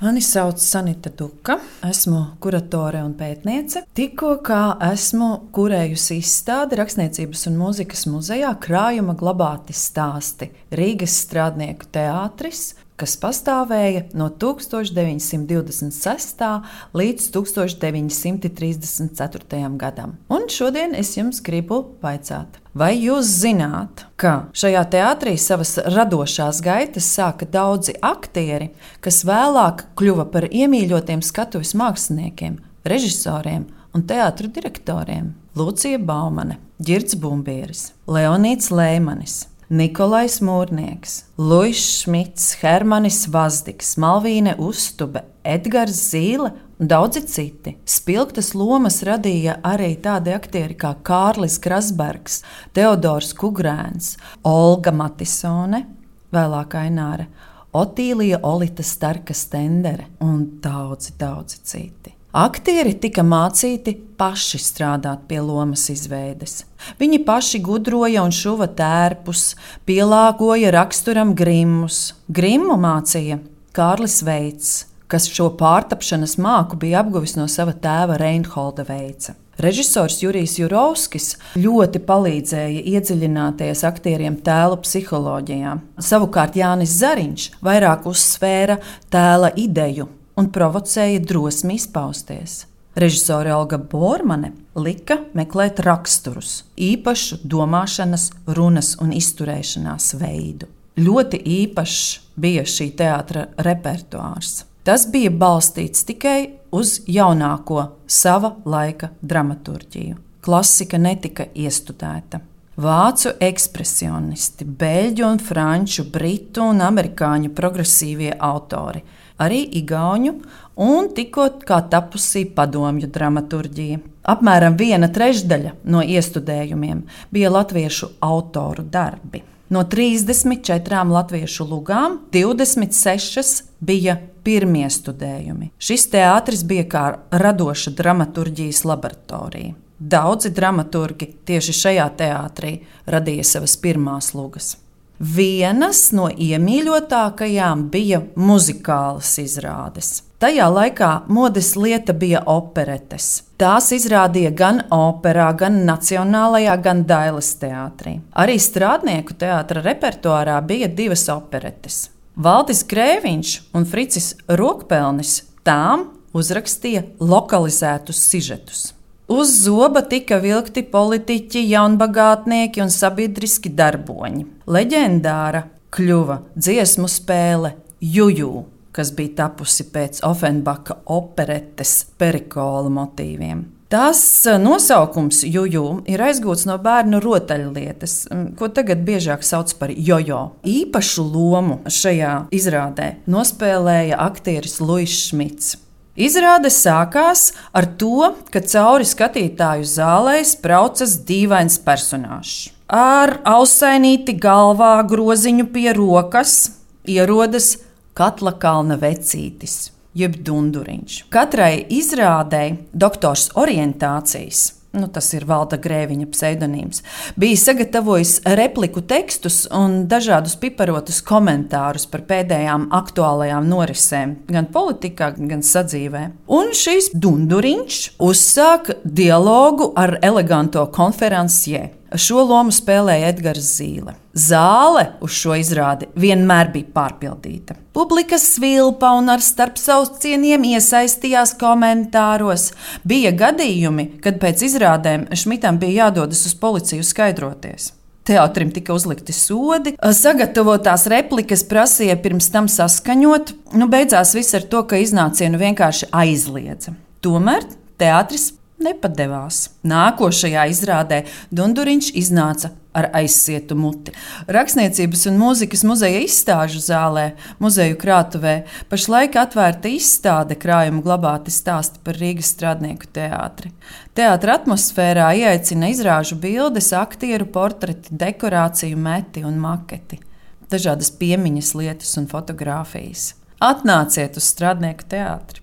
Mani sauc Sanita Duka, esmu kuratore un pētniece. Tikko esmu kurējusi izstādi Rakstniecības un mūzikas muzejā krājuma glabāti stāsti Rīgas strādnieku teātris, kas pastāvēja no 1926. līdz 1934. gadam. Un šodien es jums gribu vaicāt, vai jūs zināt, ka šajā teātrī savas radošās gaitas sāka daudzi aktieri, kas vēlāk kļuva par iemīļotiem skatuves māksliniekiem, režisoriem un teātru direktoriem? Lūcija Baumane, Girts Bumbieris, Leonīts Lēmanis, Nikolais Mūrnieks, Luis Šmits, Hermanis Vazdiks, Malvīne Uztube, Edgars Zīle un daudzi citi. Spilgtas lomas radīja arī tādi aktieri kā Kārlis Krasbergs, Teodors Kugrēns, Olga Matisone, vēlāk Aināra, Otīlija Olita Starka Stendere un daudzi, daudzi citi. Aktieri tika mācīti paši strādāt pie lomas izveides. Viņi paši gudroja un šuva tērpus, pielāgoja raksturam grimus. Grimu mācīja Kārlis Veits, kas šo pārtapšanas māku bija apguvis no sava tēva Reinholda Veica. Režisors Jurijs Jurovskis ļoti palīdzēja iedziļināties aktieriem tēlu psiholoģijā. Savukārt Jānis Zariņš vairāk uzsvēra tēla ideju un provocēja drosmi izpausties. Režisore Olga Bormane lika meklēt raksturus, īpašu domāšanas, runas un izturēšanās veidu. Ļoti īpašs bija šī teātris repertuārs. Tas bija balstīts tikai uz jaunāko sava laika dramaturgiju. Klasika netika iestudēta. Vācu ekspresionisti, beļģu, un franču, britu un amerikāņu progresīvie autori arī igauņu un tikko tapusī padomju dramaturģija. Apmēram viena trešdaļa no iestudējumiem bija latviešu autoru darbi. No 34 latviešu lugām 26 bija pirmie studējumi. Šis teātris bija kā radoša dramaturģijas laboratorija. Daudzi dramaturgi tieši šajā teātrī radīja savas pirmās lugas. Vienas no iemīļotākajām bija muzikālas izrādes. Tajā laikā modes lieta bija operetes. Tās izrādīja gan operā, gan nacionālajā, gan dailes teātrī. Arī strādnieku teātra repertuārā bija divas operetes. Valdis Grēviņš un Fricis Rokpelnis tām uzrakstīja lokalizētus sižetus. Uz zoba tika vilkti politiķi, jaunbagātnieki un sabiedriski darboņi. Leģendāra kļuva dziesmu spēle Juju, kas bija tapusi pēc Offenbaka operetes perikola motīviem. Tās eh, nosaukums Juju ir aizgūts no bērnu rotaļlietas, ko tagad biežāk sauc par jojo. Īpašu lomu šajā izrādē nospēlēja aktieris Luis Šmits. Izrāde sākās ar to, ka cauri skatītāju zālē spraucas dīvains personāžs. Ar ausainīti galvā, groziņu pie rokas, ierodas Katla Kalna vecītis, jeb dunduriņš. Katrai izrādēji doktors orientācijas nu, tas ir Valda Grēviņa pseidonīms, bija sagatavojis repliku tekstus un dažādus piparotus komentārus par pēdējām aktuālajām norisēm, gan politikā, gan sadzīvē. Un šis dunduriņš uzsāka dialogu ar eleganto konferencieri. Šo lomu spēlēja Edgars Zīle. Zāle uz šo izrādi vienmēr bija pārpildīta. Publika svilpa un ar starpsaucieniem iesaistījās komentāros. Bija gadījumi, kad pēc izrādēm Šmitam bija jādodas uz policiju skaidroties. Teātrim tika uzlikti sodi, sagatavotās replikas prasīja pirms tam saskaņot. Nu, beigās viss ar to, ka iznācienu vienkārši aizliedza. Tomēr teātris nepadevās. Nākošajā izrādē Dunduriņš iznāca ar aizsietu muti. Rakstniecības un mūzikas muzeja izstāžu zālē, muzeju krātuvē, pašlaik atvērta izstāde krājuma glabāti stāsti par Rīgas strādnieku teātri. Teātra atmosfērā ieaicina izrāžu bildes, aktieru portreti, dekorāciju meti un maketi, dažādas piemiņas lietas un fotogrāfijas. Atnāciet uz strādnieku teātri!